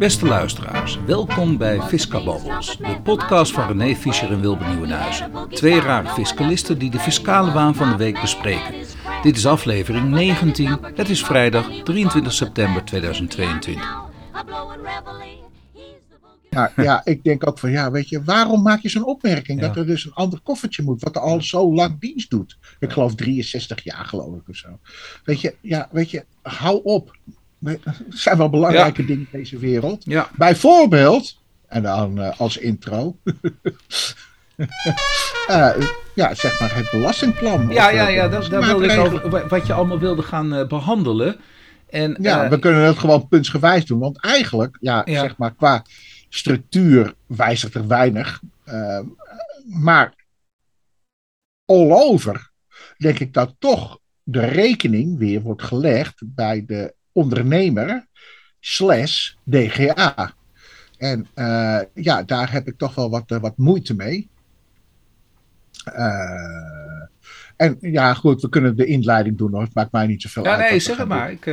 Beste luisteraars, welkom bij Fiscababbels, de podcast van René Fischer en Wilbert Nieuwenhuizen. Twee rare fiscalisten die de fiscale waan van de week bespreken. Dit is aflevering 19, het is vrijdag 23 september 2022. Ja, ja, ik denk ook van, ja, weet je, waarom maak je zo'n opmerking? Ja. Dat er dus een ander koffertje moet, wat al zo lang dienst doet. Ik geloof 63 jaar, geloof ik, of zo. Weet je, ja, weet je, hou op. Er zijn wel belangrijke dingen in deze wereld. Ja, Bijvoorbeeld, en dan eh, als intro, eh, ja, zeg maar het belastingplan. ja, ja, eh, ja daar, daar wilde ik over, wat je allemaal wilde gaan eh, behandelen. En, Ja, we kunnen het gewoon puntsgewijs doen. Want eigenlijk, ja, Ja. zeg maar, qua structuur wijzigt er weinig. Eh, maar all over denk ik dat toch de rekening weer wordt gelegd bij de ondernemer slash DGA. En eh, ja, daar heb ik toch wel wat, eh, wat moeite mee. Eh, en ja, goed, we kunnen de inleiding doen hoor. Het maakt mij niet zoveel ja, uit. nee, wat we zeg het maar. Ik,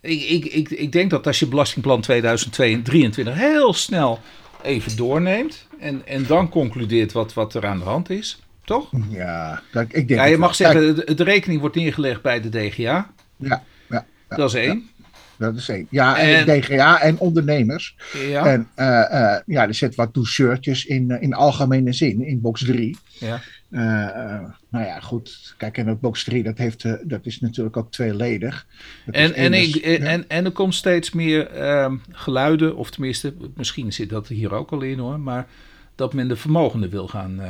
Ik, ik, ik, ik denk dat als je belastingplan 2023 heel snel even doorneemt en, en dan concludeert wat, wat er aan de hand is, toch? Ja, dat, ik denk Ja, je mag wel. zeggen, de, de rekening wordt neergelegd bij de DGA. Ja, ja, ja, Dat is één. dat is één. Ja, en, En- DGA en ondernemers. Ja. En eh, eh, ja, er zit wat doucheurtjes in, eh, in algemene zin, in box 3. ja. Nou ja, goed. Kijk, en dat box 3, dat, heeft, dat is natuurlijk ook tweeledig. Dat En, en, ik, en, ja. en, en er komt steeds meer ehm, geluiden, of tenminste, misschien zit dat hier ook al in hoor, maar dat men de vermogenden wil gaan,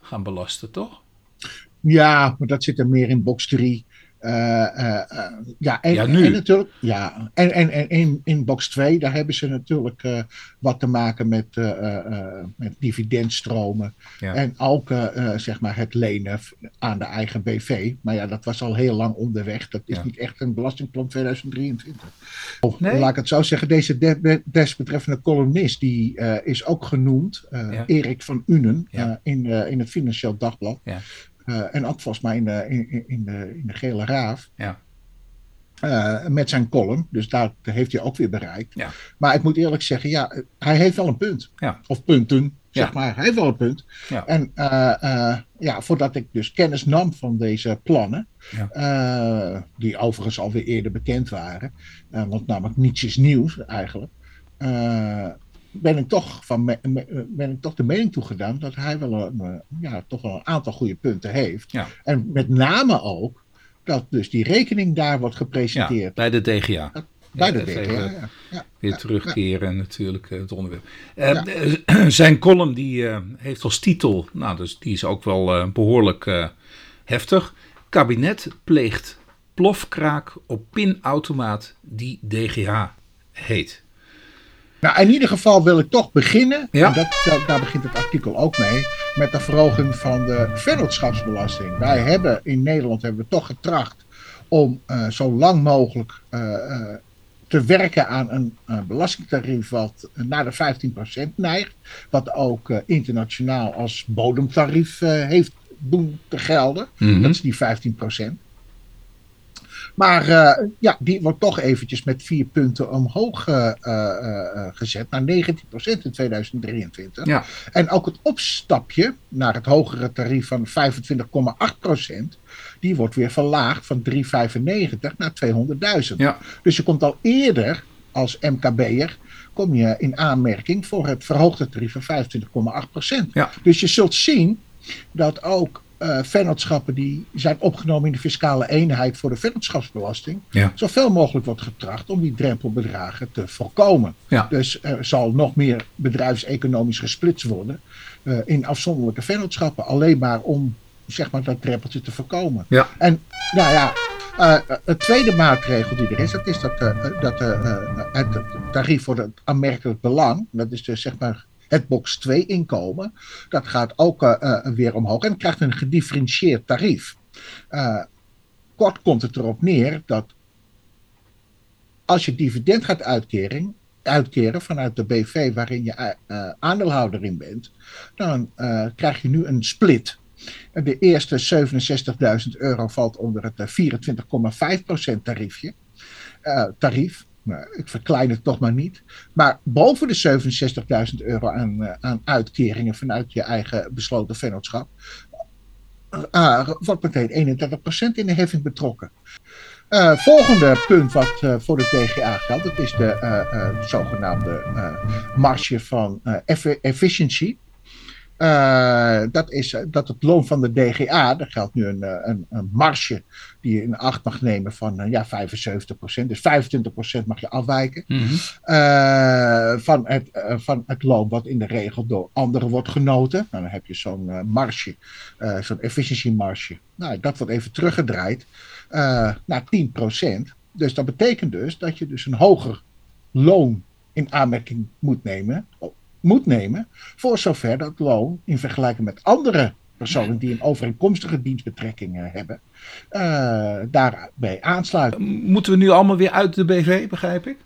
gaan belasten, toch? Ja, maar dat zit er meer in box 3. Eh, eh, eh, ja, en, Ja, nu. en natuurlijk, ja, en, en, en in, in box 2, daar hebben ze natuurlijk wat te maken met, met dividendstromen. Ja. En ook zeg maar het lenen aan de eigen BV. Maar ja, dat was al heel lang onderweg. Dat is Ja. niet echt een belastingplan 2023. Of, Nee? Laat ik het zo zeggen, deze de- de- desbetreffende columnist, die is ook genoemd. Erik van Unen, in, in het Financieel Dagblad. Eh, en ook volgens mij in de, in, in- de, in de Gele Raaf. Ja. Eh, met zijn column. Dus daar heeft hij ook weer bereikt. Ja. Maar ik moet eerlijk zeggen, ja, hij heeft wel een punt. Ja. Of punten, zeg Ja. maar. Hij heeft wel een punt. En eh, ja, voordat ik dus kennis nam van deze plannen, die overigens alweer eerder bekend waren, want namelijk niets is nieuws eigenlijk, ben, ik toch van me- ben ik toch de mening toegedaan dat hij wel een, eh, ja, toch wel een aantal goede punten heeft. Ja. En met name ook dat dus die rekening daar wordt Ja, gepresenteerd bij de DGA. bij de Ja, DGA. Ja, ja. weer Ja, terugkeren natuurlijk eh, het onderwerp. Eh, Ja. zijn column die heeft als titel, nou dus die is ook wel eh, behoorlijk eh, heftig. Kabinet pleegt plofkraak op pinautomaat die DGH heet. Nou, in ieder geval wil ik toch beginnen, Ja. en dat, daar, daar begint het artikel ook mee, met de verhoging van de vennootschapsbelasting. Wij hebben in Nederland hebben we toch getracht om eh, zo lang mogelijk eh, eh, te werken aan een belastingtarief wat naar de 15% neigt. Wat ook internationaal als bodemtarief heeft doen te gelden. Mhm. Dat is die 15%. Maar eh, ja, die wordt toch eventjes met vier punten omhoog eh, eh, gezet naar 19% in 2023. Ja. En ook het opstapje naar het hogere tarief van 25,8%, die wordt weer verlaagd van 3,95 naar 200.000. Ja. Dus je komt al eerder als MKB'er kom je in aanmerking voor het verhoogde tarief van 25,8%. Ja. Dus je zult zien dat ook eh vennootschappen die zijn opgenomen in de fiscale eenheid voor de vennootschapsbelasting, Ja. zoveel mogelijk wordt getracht om die drempelbedragen te voorkomen. Ja. Dus er zal nog meer bedrijfseconomisch gesplitst worden eh, in afzonderlijke vennootschappen, alleen maar om zeg maar, dat drempeltje te voorkomen. Ja. En nou ja, het tweede maatregel die er is, dat is dat, dat het tarief voor het aanmerkelijk belang, dat is dus zeg maar het box 2 inkomen, dat gaat ook eh, eh, weer omhoog en krijgt een gedifferentieerd tarief. Eh, kort komt het erop neer dat als je dividend gaat uitkering, uitkeren vanuit de BV waarin je aandeelhouder in bent, dan krijg je nu een split. De eerste 67.000 euro valt onder het eh, 24,5% tariefje, tarief. Ik verklein het toch maar niet. Maar boven de 67.000 euro aan, uh, aan uitkeringen vanuit je eigen besloten vennootschap. Uh, wordt meteen 31% in de heffing betrokken. Volgende punt wat voor de DGA geldt, dat is de zogenaamde marge van efficiency. dat is dat het loon van de DGA, er geldt nu een, een, een marge die je in acht mag nemen van ja, 75%. Dus 25% mag je afwijken mm -hmm. van, het, van het loon wat in de regel door anderen wordt genoten. Nou, dan heb je zo'n marge, zo'n efficiency marge. Nou, dat wordt even teruggedraaid naar 10%. Dus dat betekent dus dat je dus een hoger loon in aanmerking moet nemen, moet nemen voor zover dat loon in vergelijking met andere personen die een overeenkomstige dienstbetrekking hebben, uh, daarbij aansluiten. Moeten we nu allemaal weer uit de BV, begrijp ik?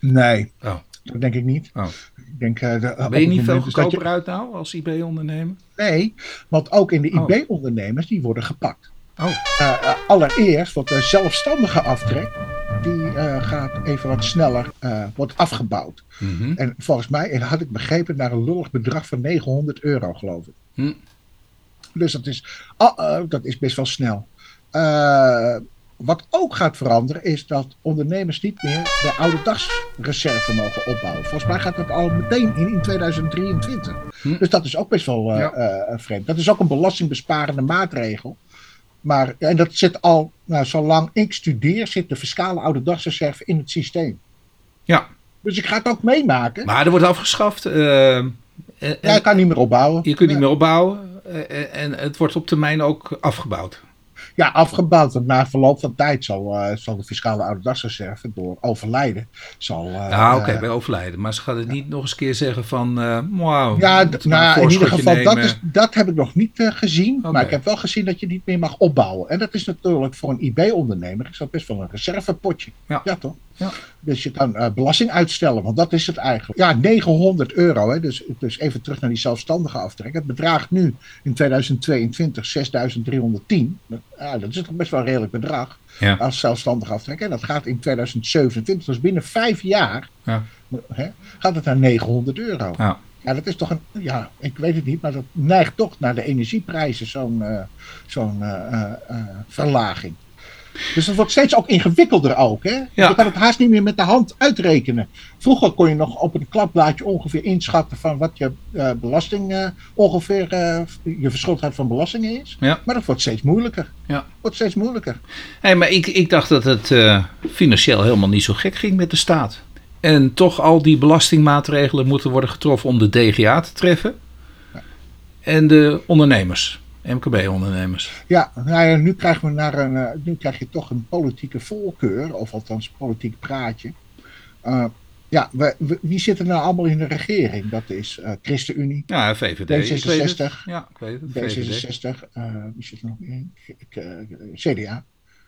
Nee, oh. dat denk ik niet. Oh. Ik denk, uh, de, ben je niet veel goedkoper je... uit nou als IB-ondernemer? Nee, want ook in de oh. IB-ondernemers die worden gepakt. Oh. Uh, allereerst wordt de zelfstandige aftrek, die uh, gaat even wat sneller, uh, wordt afgebouwd. Mm -hmm. En volgens mij had ik begrepen naar een lullig bedrag van 900 euro, geloof ik. Mm. Dus dat is, oh, dat is best wel snel. wat ook gaat veranderen is dat ondernemers niet meer de oude dagsreserve mogen opbouwen. Volgens mij gaat dat al meteen in, in 2023. Hm. Dus dat is ook best wel ja. vreemd. Dat is ook een belastingbesparende maatregel. Maar, en dat zit al, nou, zolang ik studeer, zit de fiscale oude in het systeem. Ja. Dus ik ga het ook meemaken. Maar er wordt afgeschaft. Uh, en, ja, je kan niet meer opbouwen. Je kunt niet meer opbouwen. En, en het wordt op termijn ook afgebouwd. Ja, afgebouwd. Want na verloop van tijd zal, uh, zal de fiscale oude dagsreserve door overlijden. Zal, uh, ja, oké, okay, bij overlijden. Maar ze gaat het niet nog eens keer zeggen van. Wow, ja, nou, in ieder geval, dat, is, dat heb ik nog niet gezien. Okay. Maar ik heb wel gezien dat je niet meer mag opbouwen. En dat is natuurlijk voor een IB-ondernemer is dat best wel een reservepotje. Ja, ja toch? Ja. Dus je kan uh, belasting uitstellen, want dat is het eigenlijk. Ja, 900 euro. Hè, dus, dus even terug naar die zelfstandige aftrek. Het bedraagt nu in 2022 6310. Dat, ja, dat is toch best wel een redelijk bedrag ja. als zelfstandige aftrek. En dat gaat in 2027, dus binnen vijf jaar, ja. hè, gaat het naar 900 euro. Ja. Ja, dat is toch een, ja, ik weet het niet, maar dat neigt toch naar de energieprijzen, zo'n uh, zo'n uh, uh, verlaging. Dus het wordt steeds ook ingewikkelder ook. Hè? Ja. Je kan het haast niet meer met de hand uitrekenen. Vroeger kon je nog op een klapblaadje ongeveer inschatten van wat je uh, belasting uh, ongeveer uh, je verschuldigheid van belastingen is. Ja. Maar dat wordt steeds moeilijker. Ja. Wordt steeds moeilijker. Hey, maar ik, ik dacht dat het financieel helemaal niet zo gek ging met de staat. En toch al die belastingmaatregelen moeten worden getroffen om de DGA te treffen. Ja. En de ondernemers. MKB-ondernemers. Ja, nou ja, nu krijgen we naar een, uh, nu krijg je toch een politieke voorkeur, of althans politiek praatje. Uh, ja, we, we, wie zit er nou allemaal in de regering? Dat is uh, ChristenUnie, ja, VVD, D66, ja, ik weet het, D66, wie zit er nog in? CDA.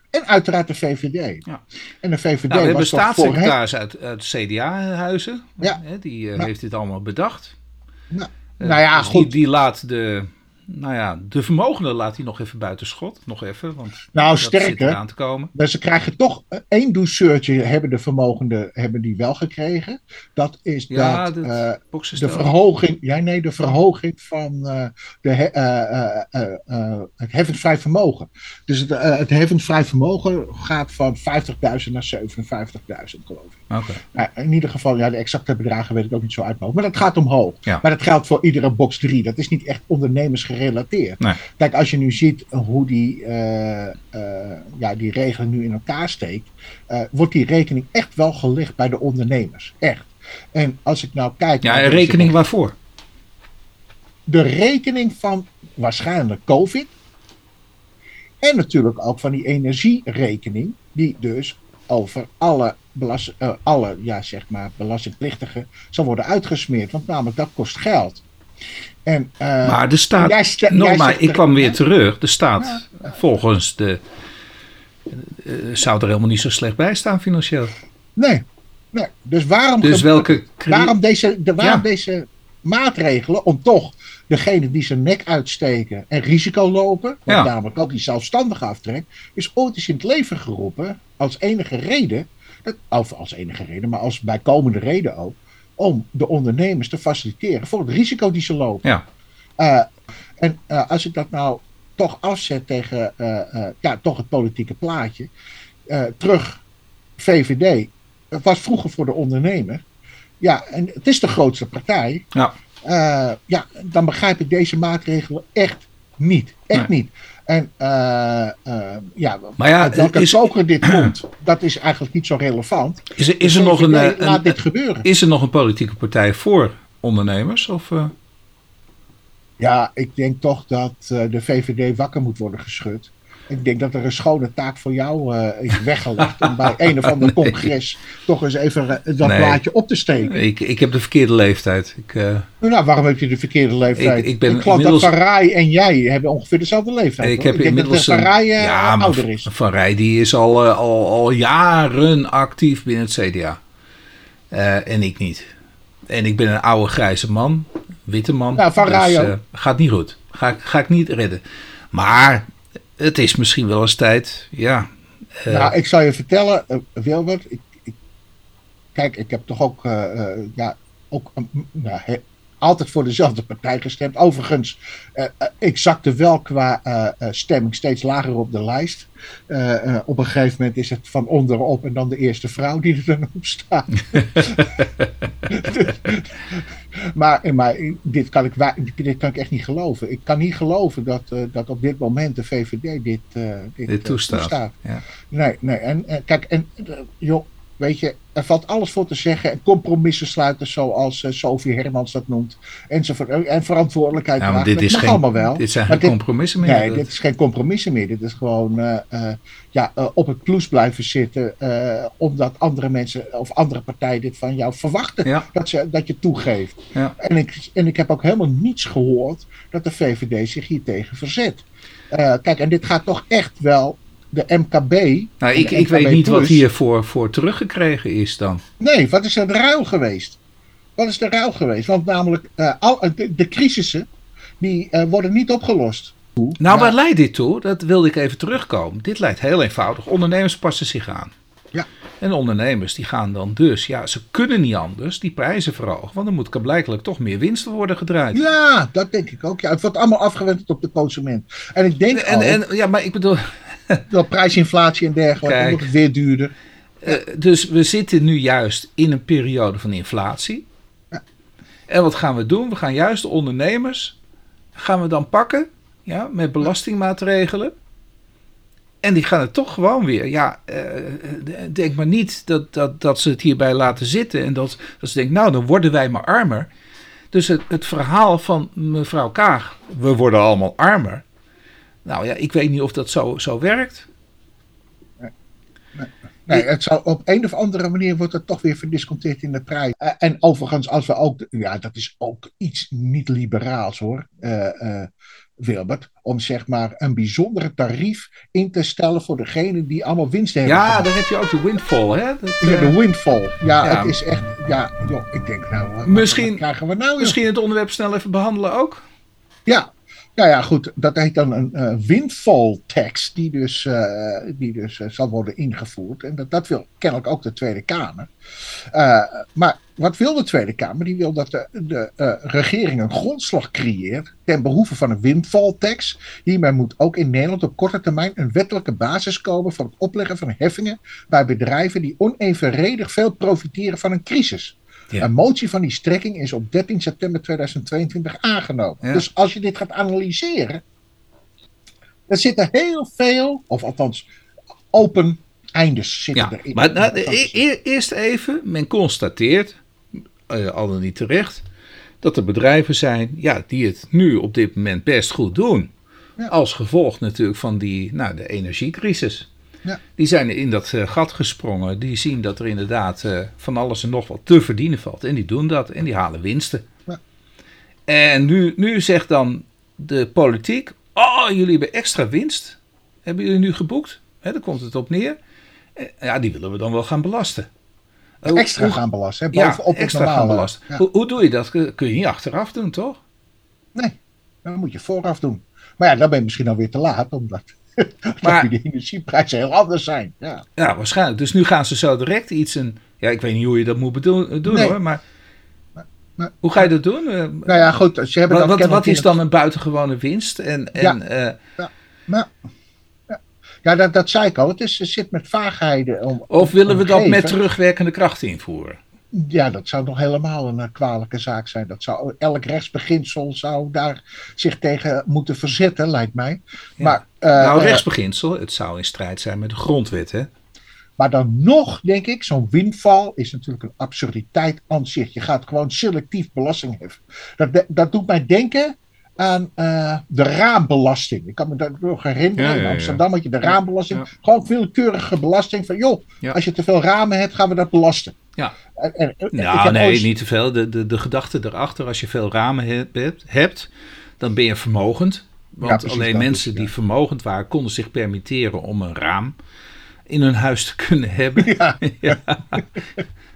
En uiteraard de VVD. Ja. En de VVD nou, we hebben staatssecretaris uit, uit CDA-huizen. Ja. Die ja. heeft dit allemaal bedacht. Nou, nou ja, dus goed. Die, die laat de nou ja, de vermogende laat hij nog even buiten schot. Nog even, want nou, sterker, eraan te komen. Maar ze krijgen toch één douceurtje hebben de vermogenden hebben die wel gekregen. Dat is ja, dat, dat uh, de verhoging, ja, nee, de verhoging van uh, de, uh, het vermogen. Dus het, het heffensvrij vermogen gaat van 50.000 naar 57.000 geloof ik. Okay. Nou, in ieder geval, ja, de exacte bedragen weet ik ook niet zo uit Maar dat gaat omhoog. Ja. Maar dat geldt voor iedere box 3. Dat is niet echt ondernemers gerelateerd. Nee. Kijk, als je nu ziet hoe die, uh, uh, ja, die regeling nu in elkaar steekt, uh, wordt die rekening echt wel gelegd bij de ondernemers. Echt. En als ik nou kijk. Ja, een rekening waarvoor? De rekening van waarschijnlijk COVID. En natuurlijk ook van die energierekening, die dus over alle, belast, alle ja, zeg maar, belastingplichtigen zal worden uitgesmeerd. Want namelijk dat kost geld. En, uh, maar de staat, jij ik kwam weer terug. De staat, ja. volgens de, uh, zou er helemaal niet zo slecht bij staan financieel. Nee, nee. dus waarom, dus welke waarom, deze, de, waarom ja. deze maatregelen om toch degene die zijn nek uitsteken en risico lopen, want ja. namelijk ook die zelfstandige aftrek, is ooit eens in het leven geroepen als enige reden of als enige reden, maar als bijkomende reden ook. Om de ondernemers te faciliteren voor het risico die ze lopen. Ja. Uh, en uh, als ik dat nou toch afzet tegen uh, ja, toch het politieke plaatje. terug, VVD. Het was vroeger voor de ondernemer. Ja, en het is de grootste partij. Ja. Ja, dan begrijp ik deze maatregelen echt niet. Echt nee. niet. En uh, uh, ja, maar ja, uit welke koker dit komt, dat is eigenlijk niet zo relevant. Is er, is er de nog een, een, laat dit gebeuren. Is er nog een politieke partij voor ondernemers? Of. Ja, ik denk toch dat de VVD wakker moet worden geschud. Ik denk dat er een schone taak voor jou uh, is weggelegd om bij een of ander Nee. congres toch eens even uh, dat Nee. plaatje op te steken. Ik, ik heb de verkeerde leeftijd. Ik, eh, Nou, waarom heb je de verkeerde leeftijd? Ik- ik ben geloof inmiddels- dat Van Rij en jij hebben ongeveer dezelfde leeftijd. ik hoor. heb denk inmiddels dat Van Rij eh, ja, ouder is. Van Rij die is al, eh, al, al jaren actief binnen het CDA. Eh, en ik niet. En ik ben een oude grijze man, witte man. Ja, Van Rij dus, ook. eh, gaat niet goed. Ga, ik- ga ik niet redden. Maar het is misschien wel eens tijd. Ja. eh, Nou, ik zal je vertellen, eh, Wilbert. Ik, ik, kijk, ik heb toch ook, eh, ja, ook nou, altijd voor dezelfde partij gestemd. Overigens, eh, eh, ik zakte wel qua eh, stemming steeds lager op de lijst. Op een gegeven moment is het van onderop en dan de eerste vrouw die er dan op staat. maar maar dit, kan ik, dit kan ik echt niet geloven. Ik kan niet geloven dat, dat op dit moment de VVD dit, dit, dit toestaat. Ja. Nee, nee. En, kijk, en joh, weet je, er valt alles voor te zeggen. En compromissen sluiten, zoals eh, Sophie Hermans dat noemt. Enzovoort. En verantwoordelijkheid dragen. dit, is geen, allemaal wel. dit zijn geen dit- compromissen meer. Nee, Dat- dit is geen compromissen meer. Dit is gewoon eh, eh, ja, op het kloes blijven zitten. omdat andere mensen of andere partijen dit van jou verwachten. Ja. Dat, ze, dat je toegeeft. Ja. En, ik, en ik heb ook helemaal niets gehoord dat de VVD zich hier tegen verzet. Kijk, en dit gaat toch echt wel de MKB. nou, ik, weet niet wat hiervoor voor teruggekregen is dan. Nee, wat is er de ruil geweest? Wat is de ruil geweest? Want namelijk, eh, al, de, de crisissen, die eh, worden niet opgelost. Nou, Ja. waar leidt dit toe? Dat wilde ik even terugkomen. Dit leidt heel eenvoudig. Ondernemers passen zich aan. Ja. En de ondernemers die gaan dan dus, ja, ze kunnen niet anders die prijzen verhogen. Want dan moet er blijkbaar toch meer winst worden gedraaid. Ja, dat denk ik ook. Ja, het wordt allemaal afgewend op de consument. En ik denk en, ja, maar ik bedoel, door prijsinflatie en dergelijke, Kijk. wordt het weer duurder. eh, dus we zitten nu juist in een periode van inflatie. Ja. En wat gaan we doen? We gaan juist de ondernemers, gaan we dan pakken, ja, met belastingmaatregelen. En die gaan het toch gewoon weer. Ja, eh, denk maar niet dat, dat, dat ze het hierbij laten zitten. En dat, dat ze denken, nou, dan worden wij maar armer. Dus het, het verhaal van mevrouw Kaag, we worden allemaal armer. Nou ja, ik weet niet of dat zo, zo werkt. Nee, het zal, op een of andere manier wordt het toch weer verdisconteerd in de prijs. Eh, en overigens, als we ook, ja, dat is ook iets niet liberaals hoor, eh, eh, Wilbert, om zeg maar een bijzondere tarief in te stellen voor degenen die allemaal winst hebben. Ja, gemaakt. daar heb je ook de windfall, hè? Dat, Ja, de windfall. Ja, Ja. het is echt, ja, joh, ik denk nou, wat- Misschien- wat krijgen we nou? joh? Misschien het onderwerp snel even behandelen ook. Ja, nou ja, goed. Dat heet dan een eh, windfall tax, die dus, eh, die dus eh, zal worden ingevoerd. En dat, dat wil kennelijk ook de Tweede Kamer. Maar wat wil de Tweede Kamer? Die wil dat de, de regering een grondslag creëert ten behoeve van een windfall tax. Hiermee moet ook in Nederland op korte termijn een wettelijke basis komen voor het opleggen van heffingen bij bedrijven die onevenredig veel profiteren van een crisis. Ja. Een motie van die strekking is op 13 september 2022 aangenomen. Ja. Dus als je dit gaat analyseren, dan zitten heel veel, of althans open eindes zitten Ja, erin. maar nou, e- e- eerst even, men constateert, eh, al dan niet terecht, dat er bedrijven zijn ja, die het nu op dit moment best goed doen. Ja. Als gevolg natuurlijk van die, nou, de energiecrisis. Ja. Die zijn in dat eh, gat gesprongen. Die zien dat er inderdaad eh, van alles en nog wat te verdienen valt. En die doen dat en die halen winsten. Ja. En nu, nu zegt dan de politiek: Oh, jullie hebben extra winst. Hebben jullie nu geboekt? Hè, daar komt het op neer. Ja, die willen we dan wel gaan belasten. Extra gaan belasten. Hè, Ja, bovenop het extra normale. gaan belasten. Ja. Hoe, hoe doe je dat? Kun kun je niet achteraf doen, toch? Nee, dat moet je vooraf doen. Maar ja, dan ben je misschien alweer te laat, omdat maar de energieprijzen heel anders zijn. Ja. ja, waarschijnlijk. Dus nu gaan ze zo direct iets... Een, ja, ik weet niet hoe je dat moet doen, doen hoor, maar... Maar, hoe ga je dat doen? Nou ja, goed. Ze hebben wat wat, wat is dan een buitengewone winst? En, en, ja, ja, maar, ja, dat, dat zei ik al. Het, is, het zit met vaagheden. Om, of willen we dat met terugwerkende kracht invoeren? Ja, dat zou nog helemaal een kwalijke zaak zijn. Dat zou, elk rechtsbeginsel zou daar zich tegen moeten verzetten, lijkt mij. Maar, uh, nou, eh, rechtsbeginsel, het zou in strijd zijn met de grondwet, hè? Maar dan nog, denk ik, zo'n windval is natuurlijk een absurditeit aan zich. Je gaat gewoon selectief belasting heffen. Dat, dat doet mij denken aan uh, de raambelasting. Ik kan me dat nog herinneren. in Amsterdam had je de raambelasting. Gewoon willekeurige belasting. Van joh, als je te veel ramen hebt, gaan we dat belasten. Ja. En, nou, nee, niet te veel. De, de, de gedachte erachter, als je veel ramen hebt, hebt dan ben je vermogend. Want alleen mensen die vermogend waren, konden zich permitteren om een raam in hun huis te kunnen hebben. Ja.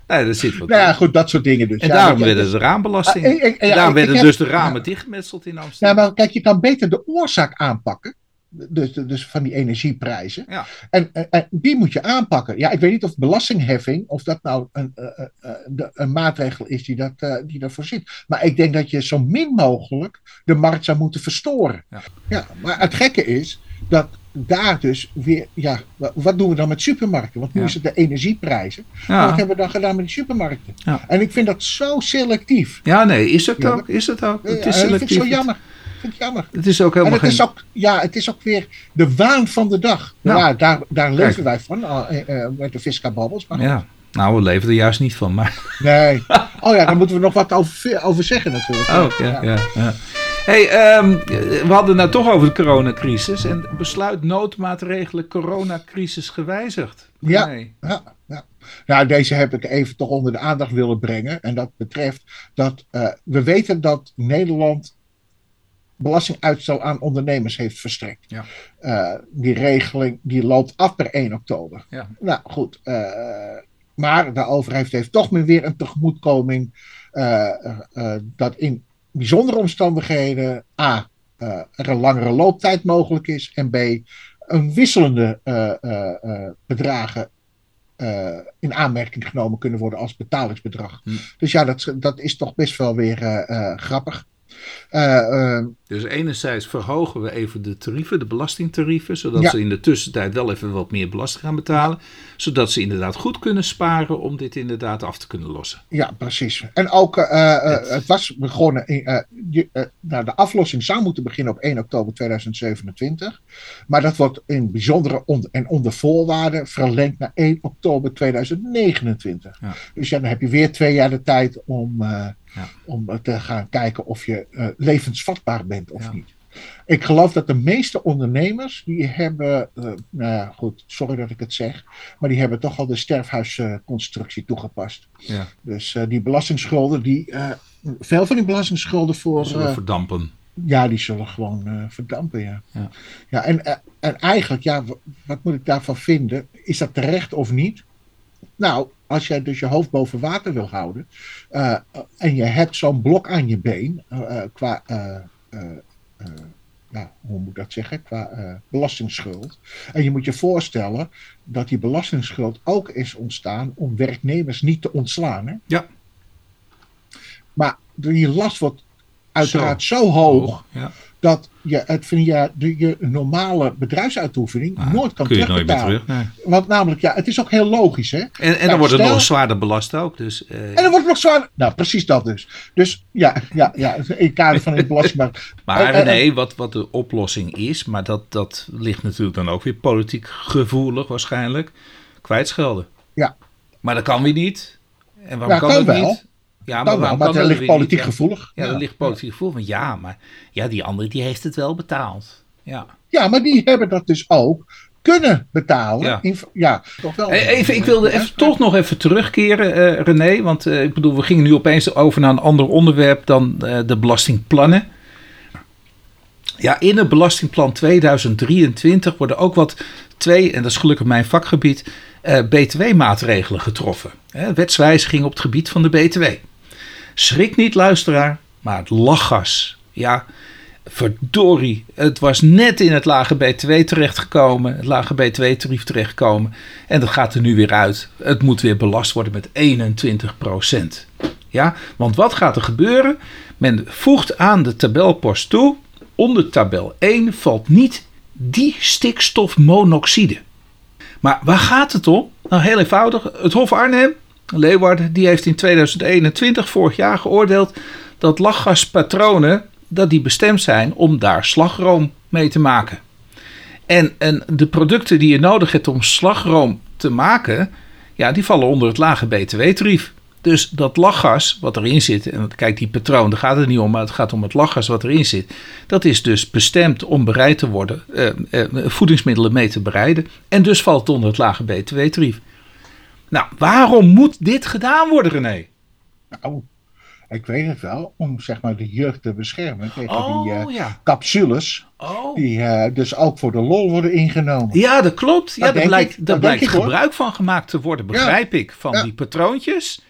ja. Zit wat nou ja, goed, dat soort dingen dus. En daarom werden de raambelasting. Ah, daarom werden dus de ramen dichtgemetseld in Amsterdam. Ja, maar kijk, je kan beter de oorzaak aanpakken. Dus, dus van die energieprijzen. Ja. En, en, die moet je aanpakken. Ja, ik weet niet of belastingheffing, of dat nou een, een, een, een maatregel is die, dat, die daarvoor zit. Maar ik denk dat je zo min mogelijk de markt zou moeten verstoren. Ja, ja maar het gekke is dat daar dus weer, ja, wat doen we dan met supermarkten? Want nu is het de energieprijzen. Wat hebben we dan gedaan met die supermarkten? En ik vind dat zo selectief. Ja, nee, is het ook. Is het ook. Het is selectief. Ik vind het zo jammer. Vind jammer. Het is ook helemaal en het is ook, Ja, het is ook weer de waan van de dag. Nou, ja, daar, daar leven wij van, uh, met de Visca Babbels. Maar ja. Nou, we leven er juist niet van, maar... Nee. Oh ja, daar moeten we nog wat over, over zeggen natuurlijk. Oh, ja, ja. ja. Hey, um, we hadden het nou toch over de coronacrisis. En besluit noodmaatregelen coronacrisis gewijzigd. Ja, nee. ja, ja. Nou, deze heb ik even toch onder de aandacht willen brengen. En dat betreft dat uh, we weten dat Nederland belastinguitstel aan ondernemers heeft verstrekt. Ja. Uh, die regeling die loopt af per 1 oktober. Ja. Nou goed, uh, maar de overheid heeft toch weer een tegemoetkoming dat in bijzondere omstandigheden A. Er een langere looptijd mogelijk is. En B. een wisselende uh, bedragen in aanmerking genomen kunnen worden als betalingsbedrag. Hm. Dus ja, dat, dat is toch best wel weer grappig. Uh, dus enerzijds verhogen we even de tarieven, de belastingtarieven, zodat ze in de tussentijd wel even wat meer belasting gaan betalen. Zodat ze inderdaad goed kunnen sparen om dit inderdaad af te kunnen lossen. Ja, precies. En ook, het. het. was begonnen, in, nou, de aflossing zou moeten beginnen op 1 oktober 2027. Maar dat wordt in bijzondere en onder voorwaarden verlengd naar 1 oktober 2029. Ja. Dus ja, dan heb je weer twee jaar de tijd om ja. Om te gaan kijken of je uh, levensvatbaar bent of niet. Ik geloof dat de meeste ondernemers, die hebben, uh, nou ja, goed, sorry dat ik het zeg, maar die hebben toch al de sterfhuisconstructie toegepast. Ja. Dus uh, die belastingsschulden, die, veel van die belastingsschulden voor... Zullen verdampen. Ja, die zullen gewoon verdampen, ja. Ja, ja en, en eigenlijk, ja, wat moet ik daarvan vinden? Is dat terecht of niet? Nou, als jij dus je hoofd boven water wil houden uh, en je hebt zo'n blok aan je been uh, qua, nou, hoe moet ik dat zeggen, qua belastingsschuld. En je moet je voorstellen dat die belastingsschuld ook is ontstaan om werknemers niet te ontslaan. Hè? Ja. Maar die last wordt uiteraard zo, hoog, ja. Dat je het via de, je normale bedrijfsuitoefening ah, nooit kan kun je nooit meer terug. Nee. Want namelijk, ja, het is ook heel logisch. Hè? En, en dan wordt het nog zwaarder belast ook. Dus, uh... En dan wordt het nog zwaarder. Nou, precies dat dus. Dus ja, ja, ja in kader van het belastingmarkt. maar uh, nee, wat, wat de oplossing is, maar dat, dat ligt natuurlijk dan ook weer politiek gevoelig waarschijnlijk. Kwijtschelden. Ja. Maar dat kan weer niet. En waarom kan, kan het niet? Ja, maar, maar dat ligt politiek gevoelig. Ja, dat ligt politiek gevoelig. Want ja, maar ja, die andere die heeft het wel betaald. Ja. ja, maar die hebben dat dus ook kunnen betalen. Ja, ja toch wel. Even, ik wilde even, toch nog even terugkeren, uh, René. Want uh, ik bedoel, we gingen nu opeens over naar een ander onderwerp dan uh, de belastingplannen. Ja, in het belastingplan 2023 worden ook wat twee, en dat is gelukkig mijn vakgebied, BTW-maatregelen getroffen. wetswijziging op het gebied van de BTW. Schrik niet, luisteraar, maar het lachgas. Ja, verdorie, het was net in het lage BTW terechtgekomen, het lage BTW-tarief terechtgekomen. En dat gaat er nu weer uit. Het moet weer belast worden met 21 procent. Ja, want wat gaat er gebeuren? Men voegt aan de tabelpost toe, onder tabel 1 valt niet die stikstofmonoxide. Maar waar gaat het om? Nou, heel eenvoudig. Het Hof Arnhem, Leeuwarden, die heeft in 2021, vorig jaar, geoordeeld dat lachgaspatronen dat die bestemd zijn om daar slagroom mee te maken. En, en de producten die je nodig hebt om slagroom te maken, ja, die vallen onder het lage btw-tarief. Dus dat lachgas wat erin zit, en kijk die patroon, daar gaat het niet om, maar het gaat om het lachgas wat erin zit. Dat is dus bestemd om bereid te worden, eh, eh, voedingsmiddelen mee te bereiden. En dus valt het onder het lage btw-tarief. Nou, waarom moet dit gedaan worden, René? Nou, ik weet het wel, om zeg maar de jeugd te beschermen tegen Oh, die eh, ja. capsules. Oh. Die eh, dus ook voor de lol worden ingenomen. Ja, dat klopt. Ja, Dat daar blijkt, Dat blijkt hoor. gebruik van gemaakt te worden, begrijp ik. Van Ja. die patroontjes.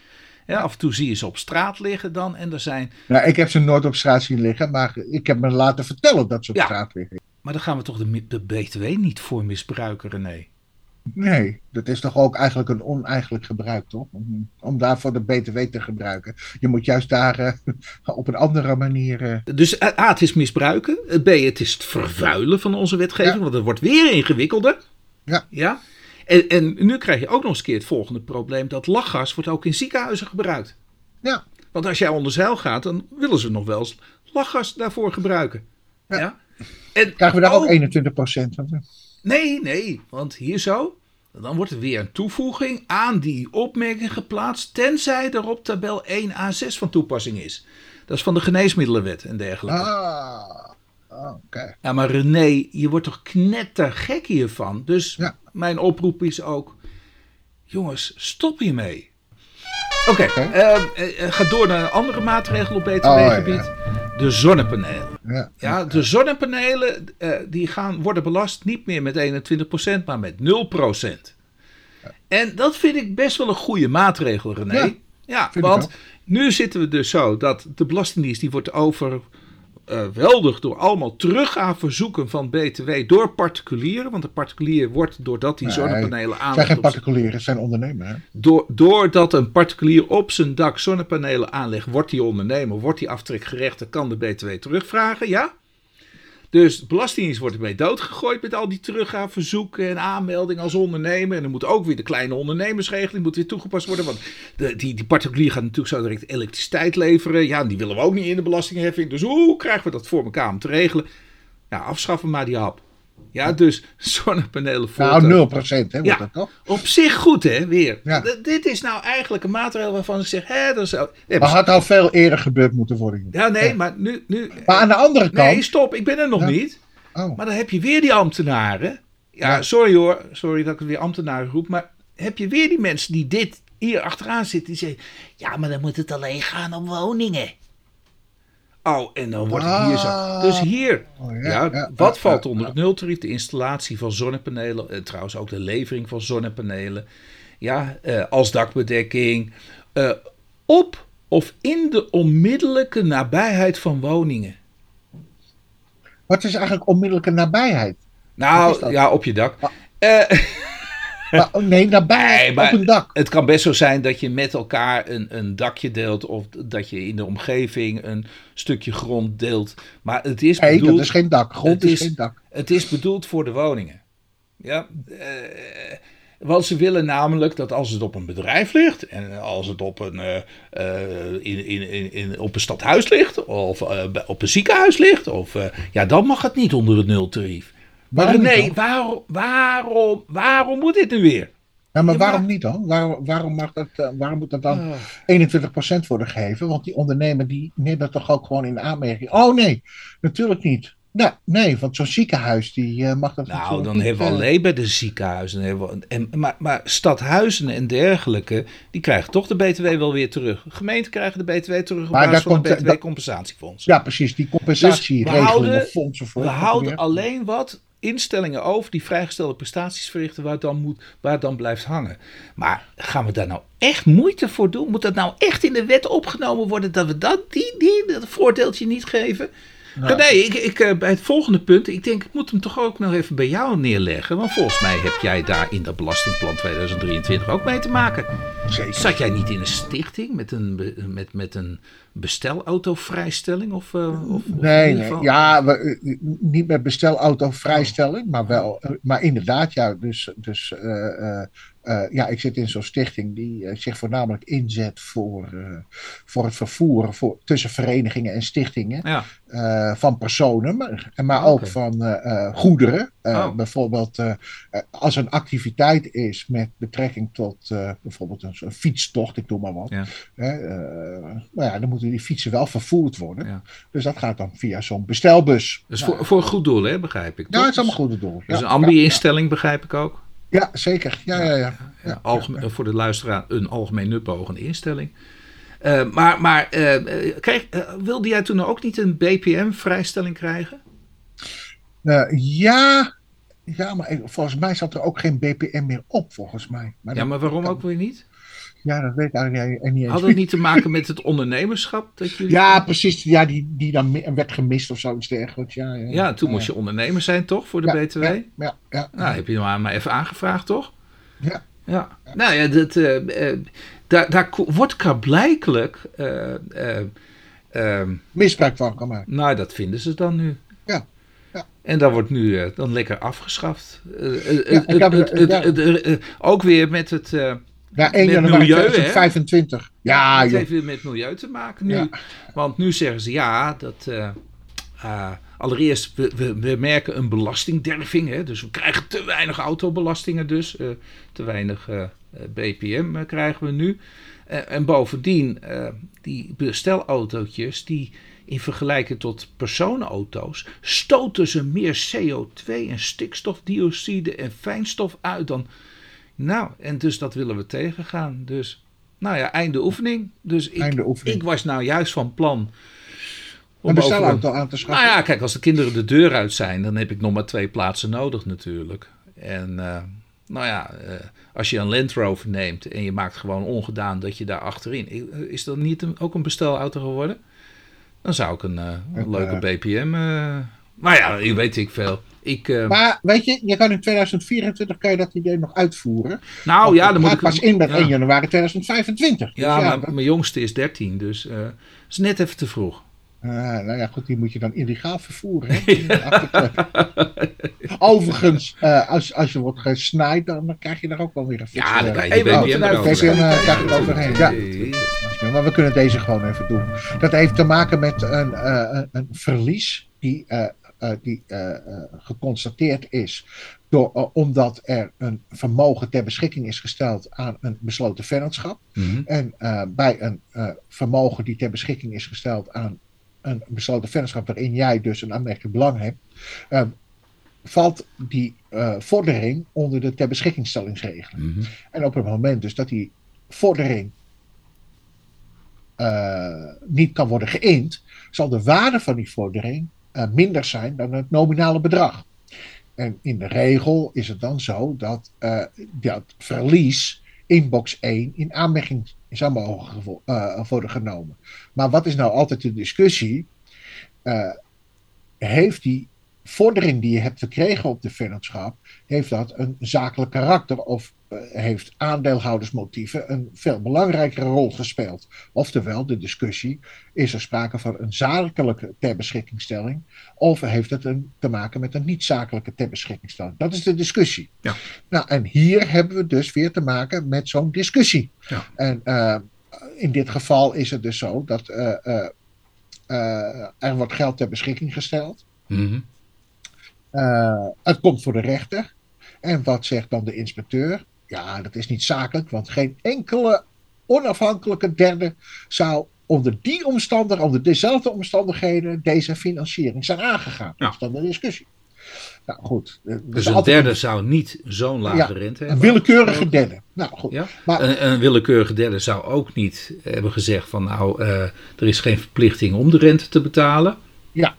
Ja, af en toe zie je ze op straat liggen dan. En er zijn. Nou, ik heb ze nooit op straat zien liggen, maar ik heb me laten vertellen dat ze op straat liggen. Maar dan gaan we toch de, de BTW niet voor misbruiken, René? Nee, dat is toch ook eigenlijk een oneigenlijk gebruik, toch? Om, om daarvoor de BTW te gebruiken. Je moet juist daar eh, op een andere manier. eh, Dus eh, A, het is misbruiken. B, het is het vervuilen van onze wetgeving. Ja. Want het wordt weer ingewikkelder. Ja. ja? En, en nu krijg je ook nog eens een keer het volgende probleem. Dat lachgas wordt ook in ziekenhuizen gebruikt. ja, Want als jij onder zeil gaat, dan willen ze nog wel eens lachgas daarvoor gebruiken. Ja. Ja. En krijgen we daar ook ook 21 procent van? Nee, nee, want hier zo, dan wordt er weer een toevoeging aan die opmerking geplaatst, tenzij er op tabel 1a6 van toepassing is. Dat is van de geneesmiddelenwet en dergelijke. Ah, ah, oké. Ja, maar René, je wordt toch knettergek hiervan? Dus Ja. mijn oproep is ook, jongens, stop hiermee. Oké, Oké. eh, eh, ga door naar een andere maatregel op Oh, btw-gebied. De zonnepanelen. Ja. Ja, de zonnepanelen eh, die gaan worden belast niet meer met 21%, maar met 0%. En dat vind ik best wel een goede maatregel, René. Ja, Ja, want nu zitten we dus zo dat de Belastingdienst die wordt overweldigd door allemaal teruggaveverzoeken van BTW door particulieren. Want de particulier wordt doordat die Nee, zonnepanelen Het zijn aanlegt geen particulieren, het zijn ondernemers. hè? door, doordat een particulier op zijn dak zonnepanelen aanlegt, wordt die ondernemer, wordt die aftrekgerechtigd, kan de BTW terugvragen, ja? Dus Belastingdienst wordt ermee doodgegooid met al die teruggaveverzoeken en aanmeldingen als ondernemer. En dan moet ook weer de kleine ondernemersregeling moet weer toegepast worden. Want de, die, die particulier gaat natuurlijk zo direct elektriciteit leveren. Ja, die willen we ook niet in de belastingheffing. Dus hoe krijgen we dat voor elkaar om te regelen? Ja, afschaffen maar die hap. Ja, dus zonnepanelen voor. Nou, 0 procent, hè, wordt Ja. dat toch? Op zich goed, hè, weer. Ja. Dit is nou eigenlijk een maatregel waarvan ik zeg, hè, dat is... Ja, Maar had al veel eerder gebeurd moeten worden. ja, nee, maar nu... nu Maar aan de andere kant. nee, stop, ik ben er nog niet. Oh, Maar dan heb je weer die ambtenaren. Ja, sorry hoor, sorry dat ik weer ambtenaren roep, maar heb je weer die mensen die dit hier achteraan zitten, die zeggen, ja, maar dan moet het alleen gaan om woningen. Oh, en dan wordt het hier zo. Dus hier, Oh, ja, wat ja, valt onder het nultarief? De installatie van zonnepanelen, en trouwens ook de levering van zonnepanelen. Ja, eh, als dakbedekking. eh, op of in de onmiddellijke nabijheid van woningen. Wat is eigenlijk onmiddellijke nabijheid? Nou, ja, op je dak. Ah. Maar, oh, nee, Nee, maar- op een dak. Het kan best zo zijn dat je met elkaar een, een dakje deelt of dat je in de omgeving een stukje grond deelt. Maar het is Nee, bedoeld, dat is geen dak. Grond het is, is- geen dak. het is bedoeld voor de woningen. Ja, eh, want ze willen namelijk dat als het op een bedrijf ligt en als het op een, eh, in, in, in, in, op een stadhuis ligt of op een ziekenhuis ligt, of, ja, dan mag het niet onder het nultarief. Maar Waarom niet nee, waarom, waarom, waarom moet dit nu weer? Ja, maar waarom niet dan? Waarom, waarom, mag dat, eh, waarom moet dat dan Ah. 21% worden gegeven? Want die ondernemer die neemt dat toch ook gewoon in aanmerking. Oh nee, natuurlijk niet. Nou, nee, want zo'n ziekenhuis die eh, mag dat Nou, natuurlijk dan niet, hebben we eh, alleen bij de ziekenhuizen. Hebben we, en, maar, maar stadhuizen en dergelijke, die krijgen toch de BTW wel weer terug. Gemeenten krijgen de BTW terug op Maar basis daar van komt- het BTW-compensatiefonds. Ja, precies, die Dus we compensatieregeling houden- of fondsen voor. We houden alleen wat instellingen over die vrijgestelde prestaties verrichten waar, dan moet, waar het dan blijft hangen. Maar gaan we daar nou echt moeite voor doen? Moet dat nou echt in de wet opgenomen worden dat we dat, die, die, dat voordeeltje niet geven? Nee, ik, ik, eh, bij het volgende punt, ik denk, ik moet hem toch ook nog even bij jou neerleggen. Want volgens mij heb jij daar in dat belastingplan 2023 ook mee te maken. Zeker. Zat jij niet in een stichting met een, met, met een bestelautovrijstelling? Of, uh, of, nee, nee. ja, we, niet met bestelautovrijstelling, maar wel, maar inderdaad, ja, dus, dus uh, uh, ja, ik zit in zo'n stichting die uh, zich voornamelijk inzet voor, uh, voor het vervoer voor, tussen verenigingen en stichtingen ja. van personen, maar, maar ook van goederen. Oh. Bijvoorbeeld als er een activiteit is met betrekking tot bijvoorbeeld een, een, fietstocht, ik doe maar wat. Ja. nou ja, dan moeten die fietsen wel vervoerd worden. Ja. Dus dat gaat dan via zo'n bestelbus. Dus nou, voor, voor een goed doel, hè, begrijp ik. Ja, het is allemaal goed doel. Dus een ambi-instelling, begrijp ik ook. Ja, zeker. Ja, ja, ja. ja, algemeen, Voor de luisteraar een algemeen nutbehogende instelling. Uh, maar maar uh, uh, wilde jij toen ook niet een BPM-vrijstelling krijgen? ja, ja, maar volgens mij zat er ook geen BPM meer op, volgens mij. Maar ja, maar waarom ook weer niet? Ja, dat weet ik eigenlijk niet eens. Had het niet te maken met het ondernemerschap? Dat jullie... Ja, precies. Ja, die, die dan werd gemist of zoiets dergelijks. Ja, ja, ja toen moest je ondernemer zijn, toch? Voor de BTW? Ja, ja, ja. Nou, heb je maar, maar even aangevraagd, toch? Ja. Ja. Nou ja, dat, uh, daar, daar wordt klaarblijkelijk... Uh, Misbruik van gemaakt. Nou, dat vinden ze dan nu. Ja. En dat wordt nu dan lekker afgeschaft. Ook weer met het, ja, 1 januari milieu, 2025. Ja, het heeft weer met milieu te maken nu. Want nu zeggen ze ja, dat... Uh, uh, allereerst, we, we, we, merken een belastingderving. Hè, dus we krijgen te weinig autobelastingen dus. Uh, te weinig BPM krijgen we nu. en bovendien, die bestelautootjes, die in vergelijking tot personenauto's, stoten ze meer CO2 en stikstofdioxide en fijnstof uit dan nou, en dus dat willen we tegengaan. Dus, nou ja, einde oefening. Dus ik, einde oefening. ik was nou juist van plan. Om de auto aan te schaffen. Nou ja, kijk, als de kinderen de deur uit zijn, dan heb ik nog maar twee plaatsen nodig natuurlijk. En uh, nou ja, uh, als je een Land Rover neemt en je maakt gewoon ongedaan dat je daar achterin. Eh, is dat niet een, ook een bestelauto geworden? Dan zou ik een, uh, een leuke BPM. Maar ja, je weet ik veel. Ik, uh... Maar weet je, je kan in 2024 kan je dat idee nog uitvoeren. Nou ja, dan moet ik pas in met 1 januari 2025. Dus ja, maar mijn jongste is 13, dus uh, is net even te vroeg. Uh, nou ja, goed, die moet je dan illegaal vervoeren. Hè? Overigens, uh, als, als je wordt gesnaaid, dan krijg je daar ook wel weer een Ja, dan krijg je BBM eroverheen. overheen. Ja. Maar we kunnen deze gewoon even doen. Dat heeft te maken met een, uh, een verlies die uh, die uh, geconstateerd is. Door, omdat er een vermogen ter beschikking is gesteld aan een besloten vennootschap. Mm En bij een vermogen die ter beschikking is gesteld aan een besloten vennootschap waarin jij dus een aanmerkelijk belang hebt, valt die vordering onder de ter beschikkingstellingsregeling. Mm En op het moment dus dat die vordering niet kan worden geïnd, zal de waarde van die vordering minder zijn dan het nominale bedrag. En in de regel is het dan zo dat uh, dat verlies in box 1 in aanmerking zou mogen uh, worden genomen. Maar wat is nou altijd de discussie? heeft die vordering die je hebt gekregen op de vennootschap, heeft dat een zakelijk karakter of heeft aandeelhoudersmotieven een veel belangrijkere rol gespeeld? Oftewel, de discussie, is er sprake van een zakelijke ter beschikkingstelling of heeft het een, te maken met een niet-zakelijke ter beschikkingstelling? Dat is de discussie. Ja. Nou, en hier hebben we dus weer te maken met zo'n discussie. Ja. En uh, in dit geval is het dus zo dat uh, er wordt geld ter beschikking gesteld. Mm -hmm. Het komt voor de rechter. En wat zegt dan de inspecteur? Ja, dat is niet zakelijk, want geen enkele onafhankelijke derde zou onder die omstandigheden, onder dezelfde omstandigheden, deze financiering zijn aangegaan. Ja. Dat is dan de discussie. Nou goed. Dus een derde zou niet zo'n lage ja, rente hebben. Een willekeurige derde. Nou goed. Ja? Maar, een, een, willekeurige derde zou ook niet hebben gezegd van nou, uh, er is geen verplichting om de rente te betalen. Ja.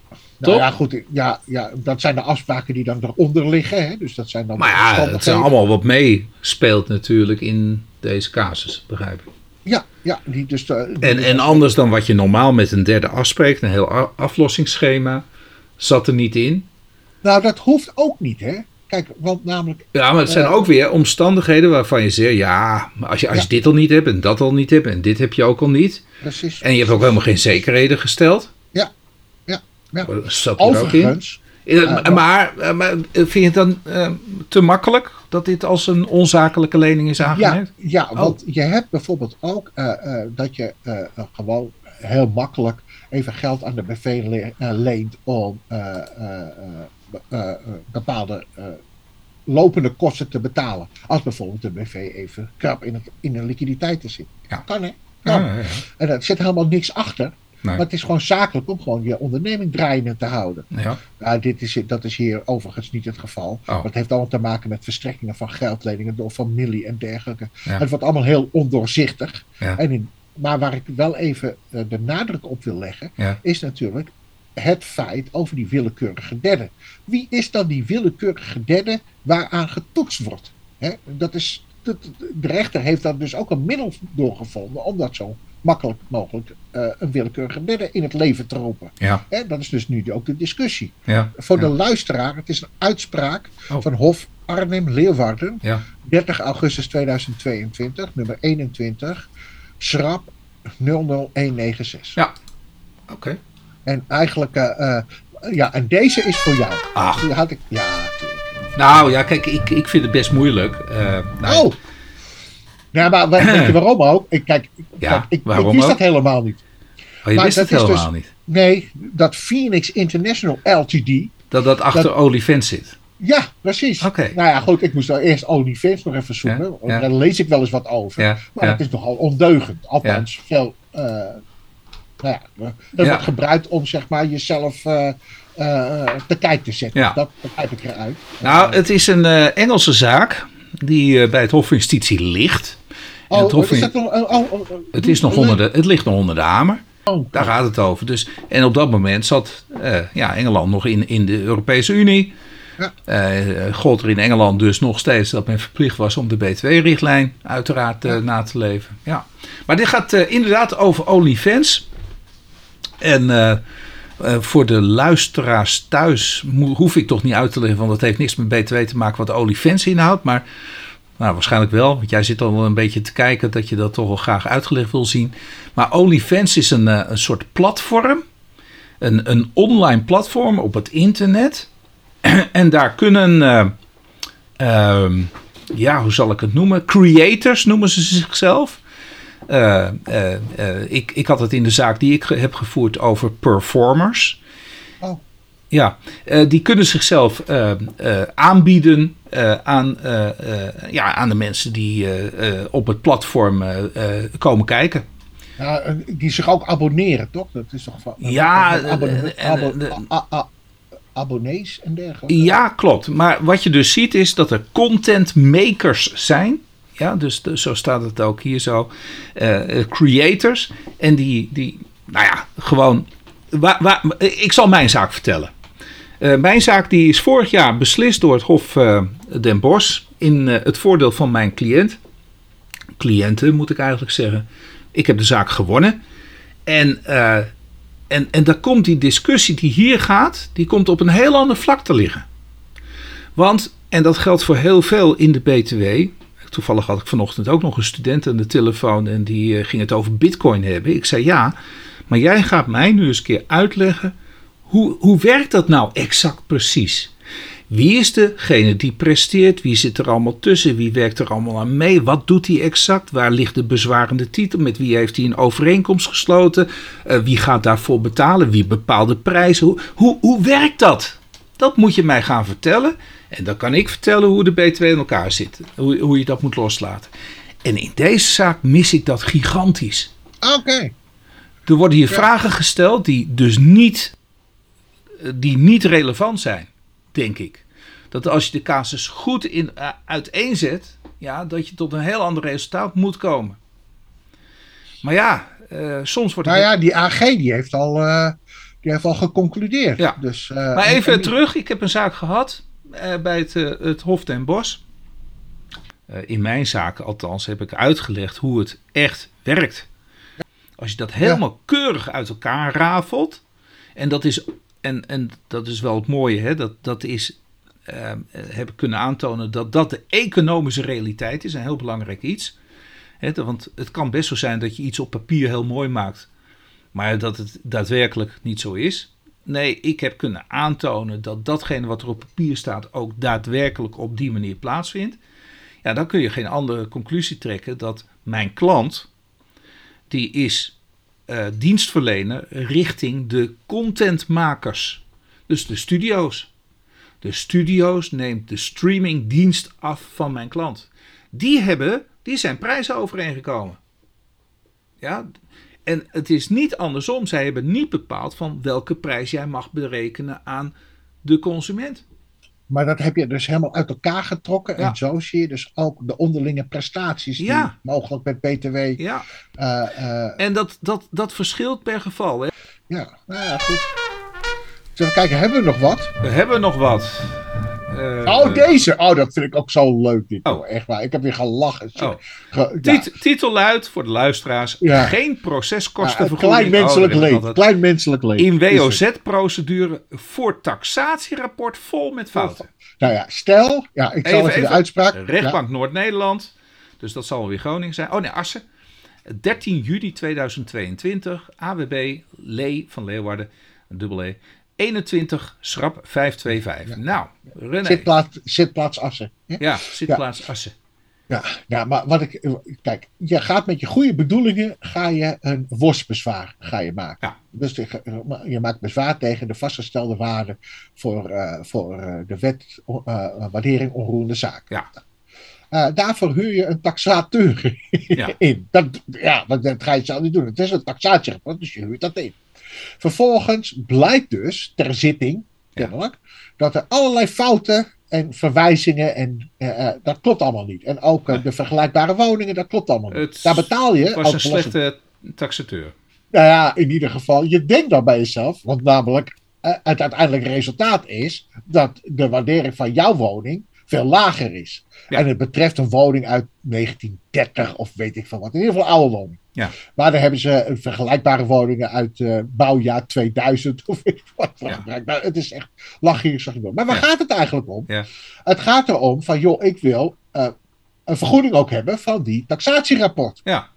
Nou ja, goed. Ja, ja, dat zijn de afspraken die dan eronder liggen. Hè? Dus dat zijn dan maar ja, het zijn allemaal wat meespeelt natuurlijk in deze casus, begrijp ik. Ja, ja. Die dus de, En, en anders dan wat je normaal met een derde afspreekt, een heel aflossingsschema, zat er niet in. Nou, dat hoeft ook niet, hè. Kijk, want namelijk... Ja, maar het zijn Eh. ook weer omstandigheden waarvan je zegt, ja, maar als je, als je Ja. dit al niet hebt en dat al niet hebt en dit heb je ook al niet. Precies. En je hebt ook helemaal geen zekerheden gesteld. Ja, zat er in. Overigens, Ja, maar- maar, eh, maar vind je het dan eh, te makkelijk dat dit als een onzakelijke lening is aangemerkt? ja, Oh. want je hebt bijvoorbeeld ook eh, dat je gewoon heel makkelijk even geld aan de BV le- leent om be- bepaalde lopende kosten te betalen. Als bijvoorbeeld de BV even krap in, in de liquiditeit zit. Ja. Kan hè? Kan. Ja, ja, ja. En er zit helemaal niks achter. Nee. Maar het is gewoon zakelijk om gewoon je onderneming draaiende te houden. Ja. Ja, dit is, dat is hier overigens niet het geval. Oh. Maar het heeft allemaal te maken met verstrekkingen van geldleningen door familie en dergelijke. Ja. Het wordt allemaal heel ondoorzichtig. Ja. En in, maar waar ik wel even eh, de nadruk op wil leggen, is natuurlijk het feit over die willekeurige derde. Wie is dan die willekeurige derde waaraan getoetst wordt? Hè? Dat is, dat, de rechter heeft daar dus ook een middel doorgevonden om dat zo makkelijk mogelijk eh, een willekeurige derde in het leven te roepen. Ja. Hè? Dat is dus nu ook de discussie. Ja. Voor ja. de luisteraar, het is een uitspraak Oh. van Hof Arnhem-Leeuwarden, Ja. 30 augustus 2022, nummer 21, schrap 00196. Ja. Oké. En eigenlijk, eh, eh, ja, en deze is voor jou. Ach, Die had ik, ja, tuurlijk. nou ja, kijk, ik, ik vind het best moeilijk. Nou, Oh! Ja, maar we- weet je waarom ook? Ik, kijk, Ja, kijk, ik, ik wist ook? dat helemaal niet. oh, je maar wist het dat is dus- helemaal niet. Nee, dat Phoenix International Ltd. Dat dat achter dat- zit. Ja, precies. Oké. Nou ja, goed, ik moest daar eerst OnlyFans nog even zoeken. Ja, want ja. Daar lees ik wel eens wat over. Ja, Maar het is nogal ondeugend. Althans, veel. eh, nou ja, het wordt gebruikt om zeg maar jezelf eh, eh, te kijk te zetten. Ja. Dat begrijp ik eruit. Nou, het is een Engelse zaak die bij het Hof van Justitie ligt. En oh, is dat nog, oh, oh, het, is nog onder de, het ligt nog onder de hamer. Daar gaat het over. Dus, en op dat moment zat eh, ja, Engeland nog in, in de Europese Unie. Ja. Eh, gold er in Engeland dus nog steeds dat men verplicht was om de BTW-richtlijn uiteraard eh, Ja. na te leven. Ja. Maar dit gaat eh, inderdaad over OnlyFans. En eh, eh, voor de luisteraars thuis hoef ik toch niet uit te leggen, want dat heeft niks met BTW te maken wat OnlyFans inhoudt. Maar nou, waarschijnlijk wel, want jij zit al wel een beetje te kijken dat je dat toch wel graag uitgelegd wil zien. Maar OnlyFans is een, eh, een soort platform, een, een online platform op het internet. en daar kunnen, eh, ehm, ja, hoe zal ik het noemen? Creators noemen ze zichzelf. Eh, ik, ik had het in de zaak die ik heb gevoerd over performers. Ja, eh, die kunnen zichzelf eh, eh, aanbieden aan, ja, aan de mensen die op het platform komen kijken. ja, die zich ook abonneren, toch? Dat is toch van. Ja, abonnees en dergelijke. Ja, klopt. Maar wat je dus ziet is dat er content makers zijn. Ja, dus de- zo staat het ook hier zo. creators. En die, die, nou ja, gewoon. Waar, waar, ik zal mijn zaak vertellen. Eh, mijn zaak die is vorig jaar beslist door het Hof eh, Den Bosch. In eh, het voordeel van mijn cliënt. Cliënten moet ik eigenlijk zeggen. Ik heb de zaak gewonnen. En, eh, en, en daar komt die discussie die hier gaat, die komt op een heel ander vlak te liggen. Want, en dat geldt voor heel veel in de BTW. Toevallig had ik vanochtend ook nog een student aan de telefoon en die ging het over Bitcoin hebben. Ik zei ja, maar jij gaat mij nu eens een keer uitleggen. Hoe, hoe werkt dat nou exact precies? Wie is degene die presteert? Wie zit er allemaal tussen? Wie werkt er allemaal aan mee? Wat doet hij exact? Waar ligt de bezwarende titel? Met wie heeft hij een overeenkomst gesloten? Eh, wie gaat daarvoor betalen? Wie bepaalt de prijs? Hoe, hoe, hoe werkt dat? Dat moet je mij gaan vertellen. En dan kan ik vertellen hoe de BTW in elkaar zit. Hoe, hoe je dat moet loslaten. En in deze zaak mis ik dat gigantisch. Oké. Er worden hier Ja. vragen gesteld die dus niet, die niet relevant zijn, denk ik. Dat als je de casus goed in, uh, uiteenzet, ja, dat je tot een heel ander resultaat moet komen. Maar ja, uh, soms wordt Nou ja, die AG die heeft al, uh, die heeft al geconcludeerd. Ja. Dus, maar even en, terug, ik heb een zaak gehad bij het, het Hof ten Bosch. eh, in mijn zaken althans, heb ik uitgelegd hoe het echt werkt. Als je dat helemaal keurig uit elkaar rafelt, en dat is, en, en dat is wel het mooie, hè, dat, dat is, uh, heb ik kunnen aantonen dat dat de economische realiteit is, een heel belangrijk iets. Hè, want het kan best zo zijn dat je iets op papier heel mooi maakt, maar dat het daadwerkelijk niet zo is. Nee, ik heb kunnen aantonen dat datgene wat er op papier staat ook daadwerkelijk op die manier plaatsvindt. Ja, dan kun je geen andere conclusie trekken dat mijn klant, die is dienstverlener richting de contentmakers. Dus de studio's. De studio's neemt de streamingdienst af van mijn klant. Die hebben, die zijn prijzen overeengekomen. Ja, en het is niet andersom. Zij hebben niet bepaald van welke prijs jij mag berekenen aan de consument. Maar dat heb je dus helemaal uit elkaar getrokken. En zo zie je dus ook de onderlinge prestaties die mogelijk met BTW. Ja. Uh, uh, en dat, dat, dat verschilt per geval. Hè? Ja, nou ja, goed. Zullen we kijken, hebben we nog wat? We hebben nog wat. Oh, deze. Oh, dat vind ik ook zo leuk. Dit, oh. Echt waar. Ik heb weer gelachen. Oh. Ge, ja. Titel luidt voor de luisteraars: ja. Geen proceskostenvergoeding. klein menselijk oh, leven. Klein menselijk leven. In WOZ-procedure voor taxatierapport vol met fouten. Nou ja, stel. Ja, ik zal even, even de uitspraak. Rechtbank Noord-Nederland. Dus dat zal weer Groningen zijn. Oh nee, Assen. 13 juli 2022. AWB Lee van Leeuwarden. Dubbel E. 21 schrap 525. Nou, René. Zitplaats, zitplaats Assen. Ja, zitplaats Assen. Ja, ja, maar wat ik. Kijk, je gaat met je goede bedoelingen. ga je een worstbezwaar ga je maken. Ja. Dus je, maakt bezwaar tegen de vastgestelde waarde. voor, uh, voor uh, de wet uh, waardering onroerende zaken. Ja. daarvoor huur je een taxateur ja. in. Dat, ja, dat ga je zelf niet doen. Het is een taxatierapport, dus je huurt dat in. Vervolgens blijkt dus ter zitting, kennelijk, dat er allerlei fouten en verwijzingen en uh, dat klopt allemaal niet. En ook uh, de vergelijkbare woningen, dat klopt allemaal niet. Het Daar betaal je. Het was een slechte taxateur. Nou ja, in ieder geval, je denkt dan bij jezelf, want namelijk uh, het uiteindelijke resultaat is dat de waardering van jouw woning veel lager is. En het betreft een woning uit 1930 of weet ik veel wat. In ieder geval een oude woning. Ja. Maar dan hebben ze vergelijkbare woningen uit uh, bouwjaar 2000 of ik wat gebruikt. Nou, het is echt lachgierig. Maar waar gaat het eigenlijk om? Ja. Het gaat erom van, joh, ik wil uh, een vergoeding ook hebben van die taxatierapport. Ja.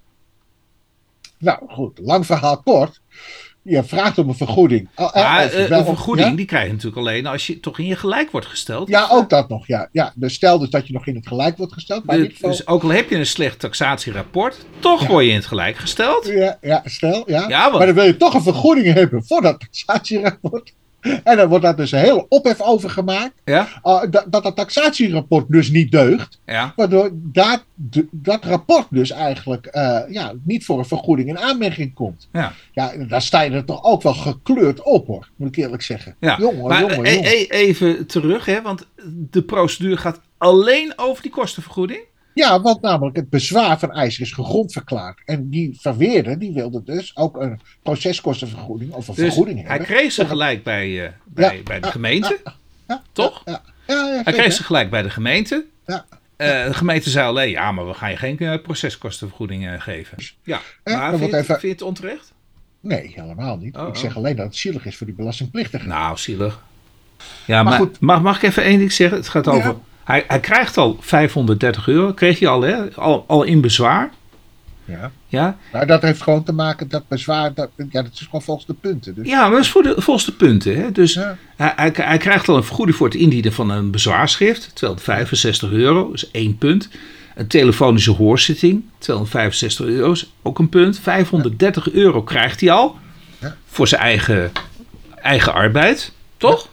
Nou goed, lang verhaal kort je vraagt om een vergoeding. Maar, uh, een vergoeding die krijg je natuurlijk alleen als je toch in je gelijk wordt gesteld. Ja, ook dat nog. Ja. Ja, dus stel dus dat je nog in het gelijk wordt gesteld. Maar dus, dus ook al heb je een slecht taxatierapport, toch word je in het gelijk gesteld. Ja, ja stel. Ja. ja maar dan wil je toch een vergoeding hebben voor dat taxatierapport. En dan wordt daar dus een hele ophef over gemaakt. Ja? Uh, dat, dat dat taxatierapport dus niet deugt. Ja. Waardoor dat, dat rapport dus eigenlijk uh, ja, niet voor een vergoeding in aanmerking komt. Ja. ja, daar sta je er toch ook wel gekleurd op hoor, moet ik eerlijk zeggen. Ja. Jongen, maar, jongen, e- e- even terug, hè, want de procedure gaat alleen over die kostenvergoeding. Ja, want namelijk het bezwaar van IJzer is gegrond verklaard. En die verweerder, die wilde dus ook een proceskostenvergoeding of een dus vergoeding hebben. hij kreeg ze gelijk bij, uh, bij, bij de gemeente, ja, toch? Ja, hij kreeg ze gelijk bij de gemeente. Ja. Uh, de gemeente zei alleen, ja, maar we gaan je geen uh, proceskostenvergoeding geven. Ja, maar vind, even... vind, je het onterecht? Nee, helemaal niet. Oh, ik zeg oh. alleen dat het zielig is voor die belastingplichtigen. Nou, zielig. Ja, maar, maar goed. Mag, mag ik even één ding zeggen? Het gaat over hij, hij krijgt al 530 euro, kreeg hij al, hè? Al, al in bezwaar. Ja. ja. Maar dat heeft gewoon te maken dat bezwaar, dat, ja, dat is gewoon volgens de punten. Dus. Ja, maar dat is voor de, volgens de punten. Hè? Dus hij, hij, hij, krijgt al een vergoeding voor het indienen van een bezwaarschrift, 265 euro, is één punt. Een telefonische hoorzitting, 265 euro, is ook een punt. 530 euro krijgt hij al ja. voor zijn eigen, eigen arbeid, toch?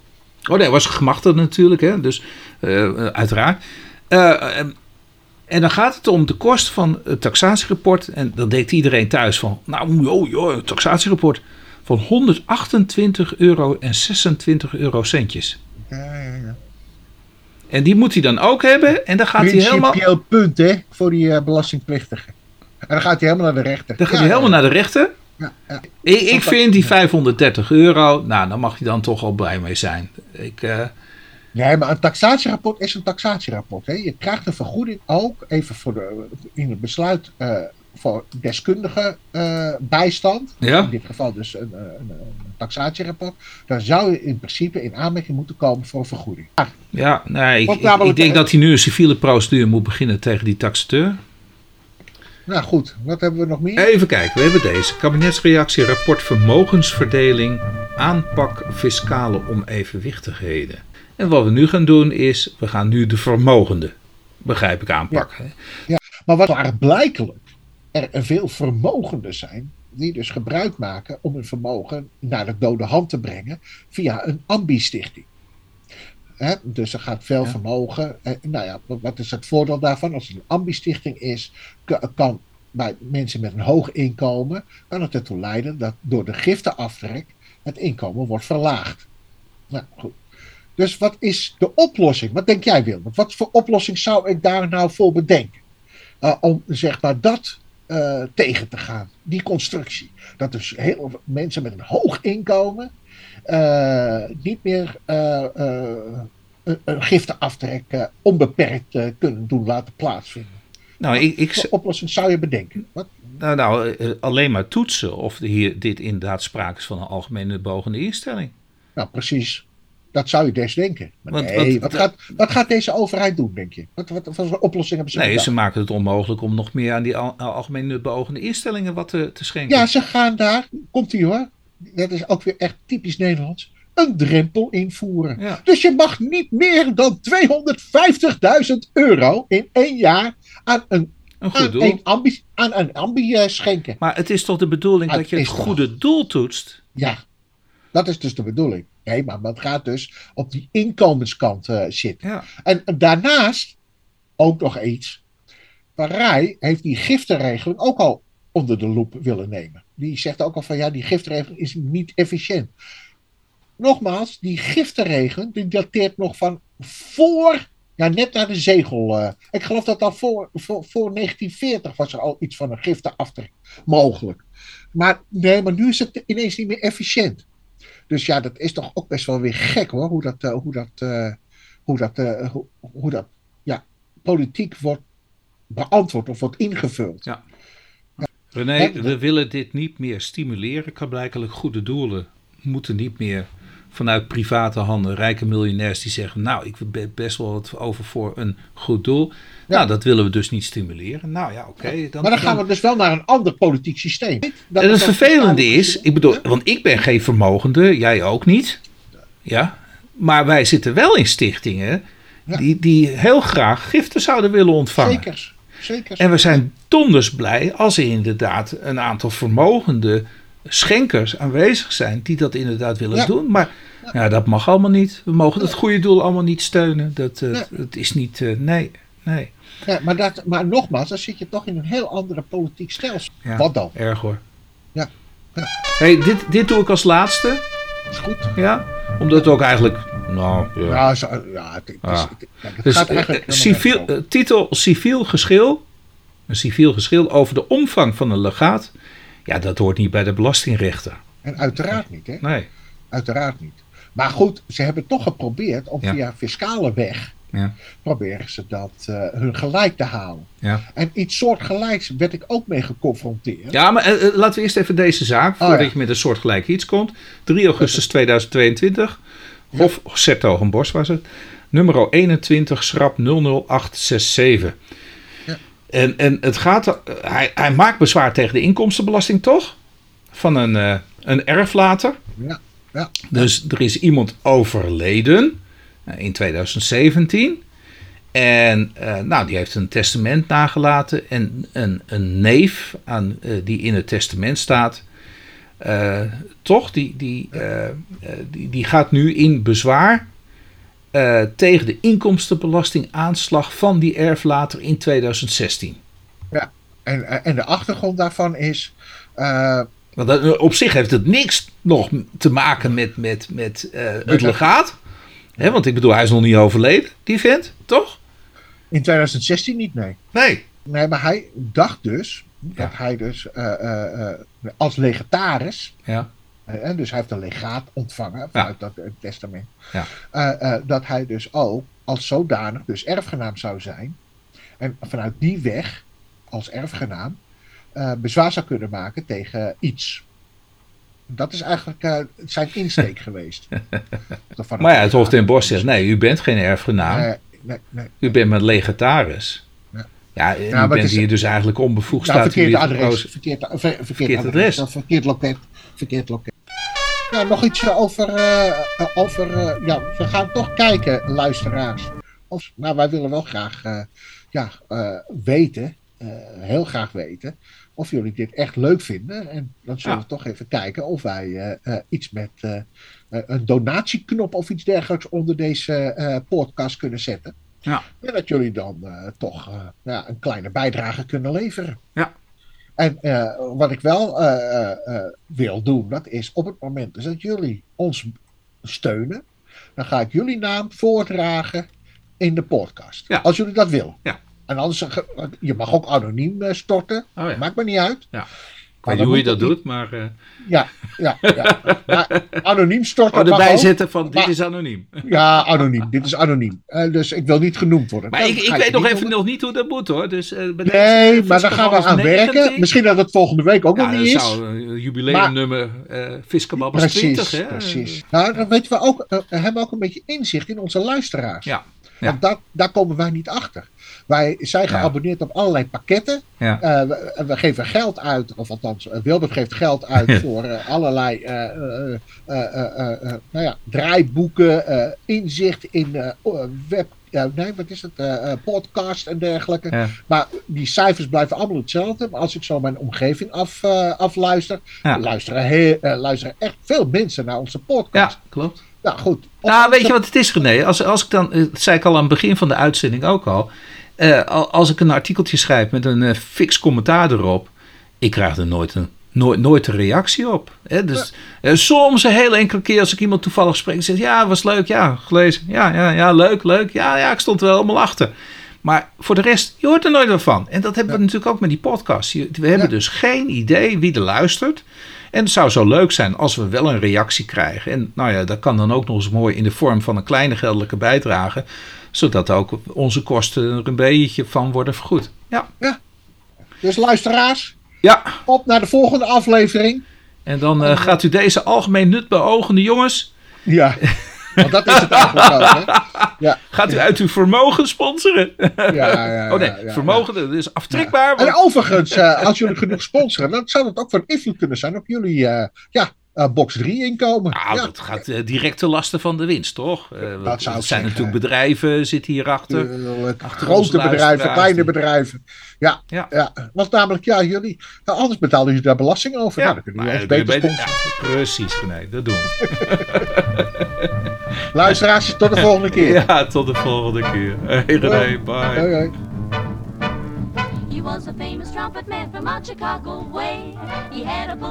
Oh nee, was gemachtigd natuurlijk, hè? dus uh, uiteraard. Uh, en dan gaat het om de kost van het taxatierapport. En dan denkt iedereen thuis van, nou joh, joh, een taxatierapport van 128 euro en 26 euro centjes. Ja, ja, ja. En die moet hij dan ook hebben. En dan gaat hij helemaal... Principieel punt, hè, voor die uh, belastingplichtige. En dan gaat hij helemaal naar de rechter. Dan gaat hij helemaal naar de rechter. Ja, ja. Ik, ik vind die 530 euro, nou, daar mag je dan toch al blij mee zijn. Ik, uh, Nee, maar een taxatierapport is een taxatierapport. Hè. Je krijgt een vergoeding ook, even voor de, in het besluit, uh, voor deskundige uh, bijstand. Ja. In dit geval dus een, een, een, taxatierapport. Dan zou je in principe in aanmerking moeten komen voor een vergoeding. Ja, nee, ik, ik, ik denk dat hij nu een civiele procedure moet beginnen tegen die taxateur. Nou goed, wat hebben we nog meer? Even kijken, we hebben deze. Kabinetsreactie, rapport vermogensverdeling, aanpak fiscale onevenwichtigheden. En wat we nu gaan doen is, we gaan nu de vermogende, begrijp ik, aanpakken. Ja, ja. maar wat klaarblijkelijk er veel vermogenden zijn, die dus gebruik maken om hun vermogen naar de dode hand te brengen via een ambi-stichting. Dus er gaat veel ja. vermogen. nou ja, wat is het voordeel daarvan? Als het een ambi-stichting is, kan bij mensen met een hoog inkomen, kan het ertoe leiden dat door de giftenaftrek het inkomen wordt verlaagd. Nou goed. Dus wat is de oplossing? Wat denk jij, Wilma? Wat voor oplossing zou ik daar nou voor bedenken? Uh, om zeg maar dat uh, tegen te gaan, die constructie. Dat dus heel veel mensen met een hoog inkomen niet meer een, een giftenaftrek onbeperkt kunnen doen laten plaatsvinden. Nou, ik, oplossing zou je bedenken? Wat? Nou, nou, alleen maar toetsen of hier, dit inderdaad sprake is van een algemene bogende instelling. Nou, precies. Dat zou je des denken. Maar Want, nee, wat, wat, gaat, wat gaat deze overheid doen, denk je? Wat, wat, wat voor oplossing hebben ze Nee, ze maken het onmogelijk om nog meer aan die al, algemene beogende instellingen wat te, te schenken. Ja, ze gaan daar, komt ie hoor, dat is ook weer echt typisch Nederlands, een drempel invoeren. Ja. Dus je mag niet meer dan 250.000 euro in één jaar aan een een goed doel. Aan een ambi, aan een ambi uh, schenken. Maar het is toch de bedoeling Ah, dat je het goede doel toetst? Ja, dat is dus de bedoeling. Nee, maar het gaat dus op die inkomenskant uh, zitten. Ja. En daarnaast ook nog iets. Parij heeft die giftenregeling ook al onder de loep willen nemen. Die zegt ook al van ja, die giftenregeling is niet efficiënt. Nogmaals, die giftenregeling die dateert nog van voor, ja, net na de zegel. Uh, ik geloof dat al voor, voor, voor 1940 was er al iets van een giftenaftrek mogelijk. Maar nee, maar nu is het ineens niet meer efficiënt. Dus ja, dat is toch ook best wel weer gek hoor, hoe dat, uh, hoe dat, uh, hoe dat, hoe, hoe, dat ja, politiek wordt beantwoord of wordt ingevuld. Ja. René, we willen dit niet meer stimuleren. Blijkbaar goede doelen moeten niet meer vanuit private handen, rijke miljonairs die zeggen, nou, ik heb best wel wat over voor een goed doel. Ja. Nou, dat willen we dus niet stimuleren. Nou ja, oké. Okay, maar dan gaan we dus wel naar een ander politiek systeem. Dat en het vervelende is, ik bedoel, want ik ben geen vermogende, jij ook niet. Ja, maar wij zitten wel in stichtingen ja. die, die heel graag giften zouden willen ontvangen. Zeker, zeker. En we zijn donders blij als er inderdaad een aantal vermogende schenkers aanwezig zijn die dat inderdaad willen Ja. doen. Maar ja. dat mag allemaal niet. We mogen het goede doel allemaal niet steunen. Dat, uh, dat is niet, uh, nee, nee. Ja, maar, dat, maar nogmaals, dan zit je toch in een heel andere politiek stelsel. Wat dan? Erg hoor. Ja. ja. Hey, dit, dit doe ik als laatste. Is goed. Ja, omdat het ook eigenlijk, nou ja. Ja, zo, ja het, het, is, het, ja, het Dus, gaat eh, eigenlijk civiel, eh, titel civiel geschil. Een civiel geschil over de omvang van een legaat. Ja, dat hoort niet bij de belastingrechter. En uiteraard niet, hè? Nee. Uiteraard niet. Maar goed, ze hebben toch geprobeerd om Ja. via fiscale weg, Ja. proberen ze dat uh, hun gelijk te halen. Ja. En iets soortgelijks werd ik ook mee geconfronteerd. Ja, maar uh, laten we eerst even deze zaak, voordat ja. je met een soortgelijk iets komt. 3 augustus 2022, Hof Sertogenbos was het. Nummer 21, schrap 00867. Ja. En, en het gaat, hij, hij maakt bezwaar tegen de inkomstenbelasting, toch? Van een, uh, een erflater. Ja, ja. Dus er is iemand overleden uh, in 2017. En uh, nou, die heeft een testament nagelaten. En een, een neef aan, uh, die in het testament staat. Uh, toch, die, die, die, die gaat nu in bezwaar tegen de inkomstenbelastingaanslag van die erflater in 2016. Ja, en, en de achtergrond daarvan is. Want dat, op zich heeft het niks nog te maken met, met, met het legaat. Want ik bedoel, hij is nog niet overleden, die vent, toch? In 2016 niet, nee. Nee. Nee, maar hij dacht dus dat hij dus uh, uh, uh, als legataris ja. en dus hij heeft een legaat ontvangen vanuit dat testament. Ja. eh, eh, dat hij dus ook als zodanig dus erfgenaam zou zijn. En vanuit die weg, als erfgenaam, eh, bezwaar zou kunnen maken tegen iets. Dat is eigenlijk eh, zijn insteek geweest. Maar ja, het Hof ten Bos zegt, nee, u bent geen erfgenaam. Nee, nee, nee. U bent maar legataris. Ja. Ja, en Ja, het bent is- hier dus eigenlijk onbevoegd Nou, staat verkeerd adres. gekozen. Verkeerd, ver- verkeerd, Verkeerd adres. adres. of Verkeerd loket. Verkeerd loket. Ja, nog iets eh, over. eh, eh, over eh, ja, we gaan toch kijken, luisteraars. Of, nou, wij willen wel graag eh, ja, eh, weten. eh, heel graag weten. Of jullie dit echt leuk vinden. En dan zullen Ja. we toch even kijken of wij eh, eh, iets met eh, eh, een donatieknop of iets dergelijks onder deze eh, podcast kunnen zetten. Ja. En dat jullie dan eh, toch eh, ja, een kleine bijdrage kunnen leveren. Ja. En eh, wat ik wel wil doen, dat is op het moment dus dat jullie ons steunen, dan ga ik jullie naam voordragen in de podcast. Ja. Als jullie dat willen. Ja. En anders, je mag ook anoniem storten, Oh ja. maakt me niet uit. Ja. Weet niet hoe je dat doet, maar... eh Ja, ja, ja. Maar anoniem storten oh, erbij zetten van, dit is anoniem. Ja, anoniem. Dit is anoniem. Eh, dus ik wil niet genoemd worden. Maar ik, ik weet nog even nog niet hoe dat moet hoor. Dus, eh, Nee, maar daar gaan we aan werken. 19. Misschien dat het volgende week ook Ja, nog niet is. jubileumnummer Fiscababbels Precies, 20, hè? precies. Nou, dan weten we ook, eh, we hebben ook een beetje inzicht in onze luisteraars. Ja, ja. Want daar komen wij niet achter. Wij zijn geabonneerd op allerlei pakketten. Ja. Eh, we, we geven geld uit, of althans, eh, Wilbert geeft geld uit voor eh, allerlei nou ja, draaiboeken, inzicht in web. ja, nee, wat is het? podcast en dergelijke. Ja. Maar die cijfers blijven allemaal hetzelfde. Maar als ik zo mijn omgeving af, afluister, luisteren, he- luisteren echt veel mensen naar onze podcast. ja, klopt. Nou goed. Nou, weet je wat het is, René? Als, als ik dan, dat zei ik al aan het begin van de uitzending ook al. Eh, al- als ik een artikeltje schrijf met een eh, fix commentaar erop, ik krijg er nooit een, nooit, nooit een reactie op. Hè? Dus eh, soms een hele enkele keer als ik iemand toevallig spreek, zeg ja, was leuk, ja, gelezen, ja, ja, ja, leuk, leuk, ja, ja, ik stond er wel helemaal achter. Maar voor de rest, je hoort er nooit wat van. En dat hebben we natuurlijk ook met die podcast. We hebben Ja. dus geen idee wie er luistert. En het zou zo leuk zijn als we wel een reactie krijgen. En nou ja, dat kan dan ook nog eens mooi in de vorm van een kleine geldelijke bijdrage. Zodat ook onze kosten er een beetje van worden vergoed. Ja, Dus luisteraars, ja. op naar de volgende aflevering. en dan eh, gaat u deze algemeen nut beogende jongens... Ja, want dat is het eigenlijk ook. Hè? Ja, Gaat u uit uw vermogen sponsoren? ja, ja, ja, oh nee, ja, ja. vermogen dat is aftrekbaar. En overigens, eh, als jullie genoeg sponsoren, dan zou dat ook van invloed kunnen zijn op jullie eh, ja, eh, box 3 inkomen. Nou, ja, dat gaat eh, direct ten laste van de winst, toch? Eh, zou er ik zijn zeggen. natuurlijk bedrijven zitten hierachter. Achter grote bedrijven, kleine die- bedrijven. Ja, Ja. ja. want namelijk, ja, jullie, nou, anders betalen jullie daar belasting over. Nou, dan kunnen jullie dat beter ja, precies, René, dat doen we. Luisteraars, tot de volgende keer. Ja, tot de volgende keer. Hey René, bye. Hoi, hoi. He was a famous trumpet man from out Chicago way. He had a book